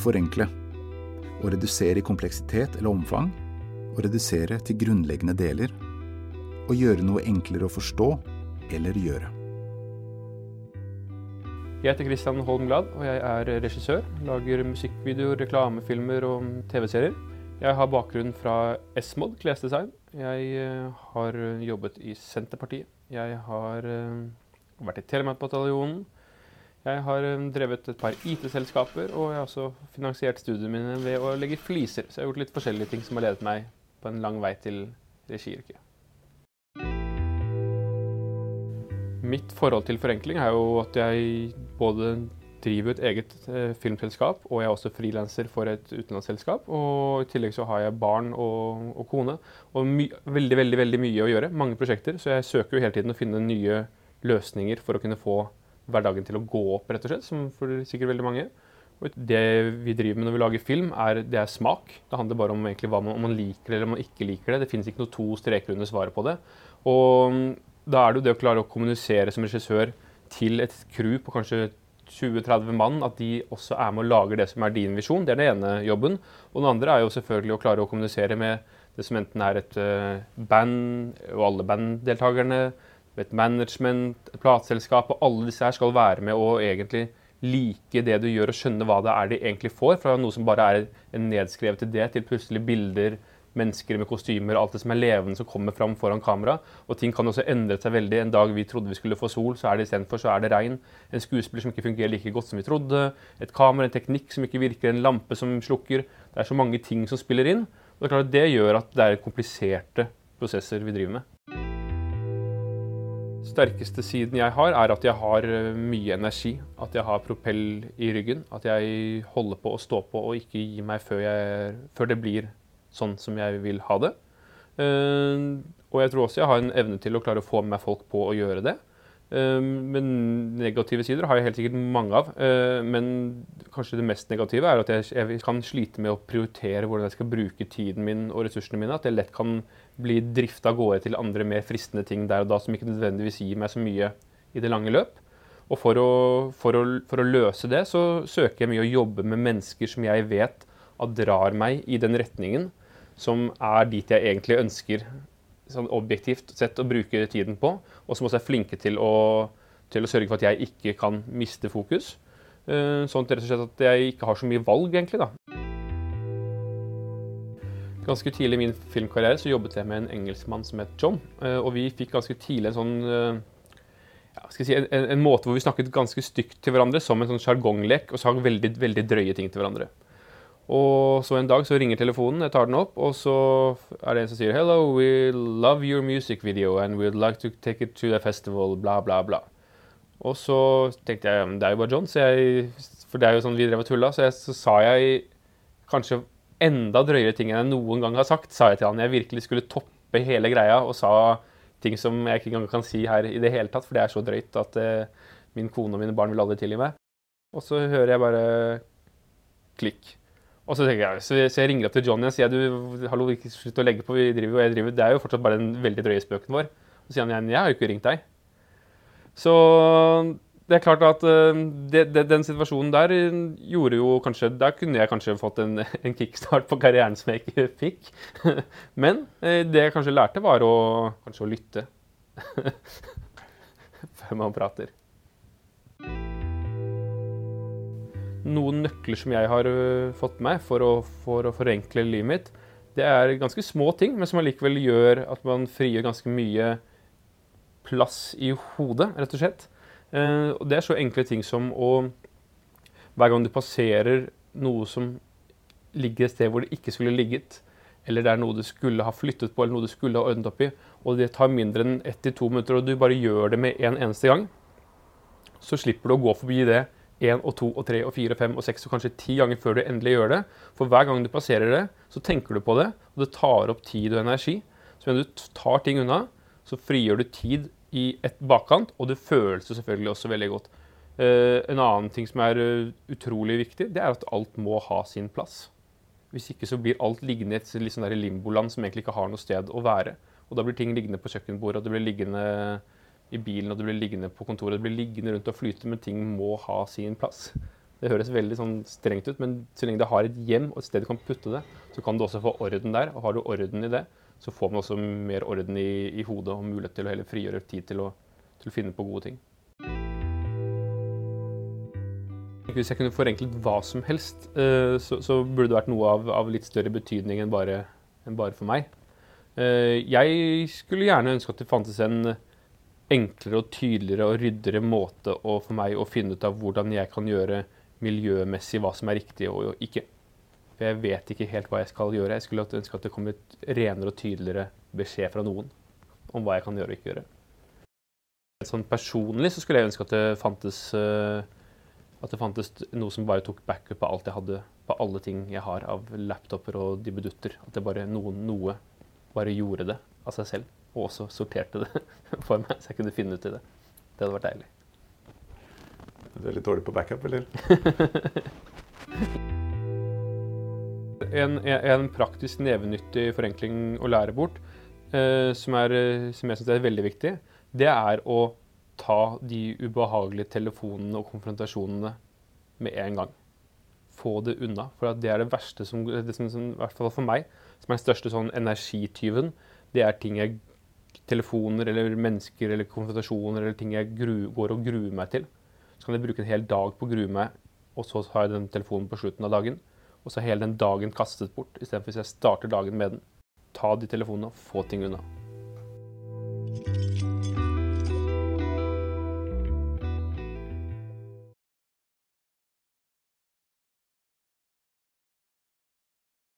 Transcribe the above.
forenkle. Å redusere i kompleksitet eller omfang. Å redusere til grunnleggende deler. Å gjøre noe enklere å forstå eller gjøre. Jeg heter Christian Holm Glad, og jeg er regissør. Lager musikkvideoer, reklamefilmer og TV-serier. Jeg har bakgrunn fra S-Mod klesdesign. Jeg eh, har jobbet i Senterpartiet. Jeg har eh, vært i Telemarkbataljonen. Jeg har eh, drevet et par IT-selskaper, og jeg har også finansiert studiene mine ved å legge fliser. Så jeg har gjort litt forskjellige ting som har ledet meg på en lang vei til regiyrket. Mitt forhold til forenkling er jo at jeg både driver et eget eh, filmselskap, og jeg er også frilanser for et utenlandsselskap. Og i tillegg så har jeg barn og, og kone, og veldig, veldig, veldig mye å gjøre. Mange prosjekter. Så jeg søker jo hele tiden å finne nye løsninger for å kunne få hverdagen til å gå opp, rett og slett, som for sikkert veldig mange. Og det vi driver med når vi lager film, er, det er smak. Det handler bare om hva man, om man liker det eller om man ikke liker det. Det finnes ikke noe to streker under svaret på det. Og da er det jo det å klare å kommunisere som regissør til et crew på kanskje 20-30 mann, at de også er med og lager det som er din visjon. Det er den ene jobben. Og den andre er jo selvfølgelig å klare å kommunisere med det som enten er et uh, band, og alle banddeltakerne, et management, et plateselskap, og alle disse her skal være med og egentlig like det du gjør, og skjønne hva det er de egentlig får. Fra noe som bare er en nedskrevet idé, til plutselig bilder, mennesker med kostymer, alt det som er levende som kommer fram foran kamera. Og ting kan også endre seg veldig. En dag vi trodde vi skulle få sol, så er det istedenfor så er det regn. En skuespiller som ikke fungerer like godt som vi trodde. Et kamera, en teknikk som ikke virker, en lampe som slukker. Det er så mange ting som spiller inn. Og det er klart det gjør at det er kompliserte prosesser vi driver med. Sterkeste siden jeg har, er at jeg har eh, mye energi. At jeg har propell i ryggen. At jeg holder på å stå på og ikke gi meg før, jeg, før det blir sånn som jeg vil ha det. Eh, og jeg tror også jeg har en evne til å klare å få med meg folk på å gjøre det. Eh, men negative sider har jeg helt sikkert mange av. Men kanskje det mest negative er at jeg, kan slite med å prioritere hvordan jeg skal bruke tiden min og ressursene mine. At jeg lett kan bli drifta av gårde til andre mer fristende ting der og da som ikke nødvendigvis gir meg så mye i det lange løp. Og for å, for å, for å løse det så søker jeg mye å jobbe med mennesker som jeg vet at drar meg i den retningen som er dit jeg egentlig ønsker sånn objektivt sett å bruke tiden på, og som også er flinke til å, til å sørge for at jeg ikke kan miste fokus. Eh, sånn rett og slett at jeg ikke har så mye valg, egentlig. da. Ganske tidlig i min filmkarriere så jobbet jeg med en engelskmann som het John. Eh, og vi fikk ganske tidlig en sånn eh, ja, skal jeg si, en, en, måte hvor vi snakket ganske stygt til hverandre, som en sånn sjargonglek, og sa veldig, veldig drøye ting til hverandre. Og så en dag så ringer telefonen, jeg tar den opp, og så er det en som sier Hello, we love your music video and we'd like to take it to the festival, bla, bla, bla. Og så tenkte jeg det er jo bare John, jeg, for det er jo sånn vi drev og tulla, så, jeg, så sa jeg kanskje enda drøyere ting enn jeg noen gang har sagt, sa jeg til han. Jeg virkelig skulle toppe hele greia og sa ting som jeg ikke engang kan si her i det hele tatt, for det er så drøyt at eh, min kone og mine barn vil aldri tilgi meg. Og så hører jeg bare klikk. Og så, jeg, så, jeg, så jeg ringer opp til Johnny og sier du, hallo, ikke slutt å legge på, vi driver og jeg driver. Det er jo fortsatt bare den veldig drøye spøken vår. Så sier han jeg har jo ikke ringt deg. Så det er klart at uh, det, det, den situasjonen der gjorde jo kanskje Der kunne jeg kanskje fått en, en kickstart på karrieren som jeg ikke fikk. Men uh, det jeg kanskje lærte, var å, kanskje å lytte før man prater. Noen nøkler som jeg har fått meg for å, for å forenkle livet mitt, det er ganske små ting, men som allikevel gjør at man frigjør ganske mye plass i hodet, rett og slett. Og det er så enkle ting som å Hver gang du passerer noe som ligger et sted hvor det ikke skulle ligget, eller det er noe du skulle ha flyttet på, eller noe du skulle ha ordnet opp i, og det tar mindre enn ett til to minutter, og du bare gjør det med en eneste gang, så slipper du å gå forbi det én og to og tre og fire og fem og seks og kanskje ti ganger før du endelig gjør det. For hver gang du passerer det, så tenker du på det, og det tar opp tid og energi. Så når du tar ting unna, så frigjør du tid i et bakkant, og det føles selvfølgelig også veldig godt. Uh, en annen ting som er uh, utrolig viktig, det er at alt må ha sin plass. Hvis ikke så blir alt liggende i et litt sånn limboland som egentlig ikke har noe sted å være. Og da blir ting liggende på kjøkkenbordet, og det blir liggende i bilen og det blir liggende på kontoret. Det blir liggende rundt og flyte, men ting må ha sin plass. Det høres veldig sånn strengt ut, men så lenge det har et hjem og et sted du kan putte det, så kan du også få orden der. Og har du orden i det, så får man også mer orden i, i hodet og mulighet til å heller frigjøre tid til å, til å finne på gode ting. Hvis jeg kunne forenklet hva som helst, eh, så, så burde det vært noe av, av litt større betydning enn bare, enn bare for meg. Eh, jeg skulle gjerne ønske at det fantes en enklere og tydeligere og ryddigere måte for meg å finne ut av hvordan jeg kan gjøre miljømessig hva som er riktig og ikke. For jeg vet ikke helt hva jeg skal gjøre. Jeg skulle ønske at det kom et renere og tydeligere beskjed fra noen om hva jeg kan gjøre og ikke gjøre. Sånn personlig så skulle jeg ønske at det fantes, uh, at det fantes noe som bare tok backup på alt jeg hadde, på alle ting jeg har av laptoper og dibbedutter. At det bare noen, noe bare gjorde det av seg selv, og også sorterte det for meg, så jeg kunne finne ut i det. Det hadde vært deilig. Du er litt dårlig på backup, eller? en, en, praktisk nevenyttig forenkling å lære bort, eh, som, er, som, jeg syns er veldig viktig, det er å ta de ubehagelige telefonene og konfrontasjonene med en gang. Få det unna. For det er det verste som, det som, som, i hvert fall for meg, som er den største sånn energityven. Det er ting jeg telefoner eller mennesker eller konfrontasjoner eller ting jeg gru, går og gruer meg til. Så kan jeg bruke en hel dag på å grue meg, og så har jeg den telefonen på slutten av dagen. Og så hele den dagen kastet bort, istedenfor hvis jeg starter dagen med den. Ta de telefonene og få ting unna.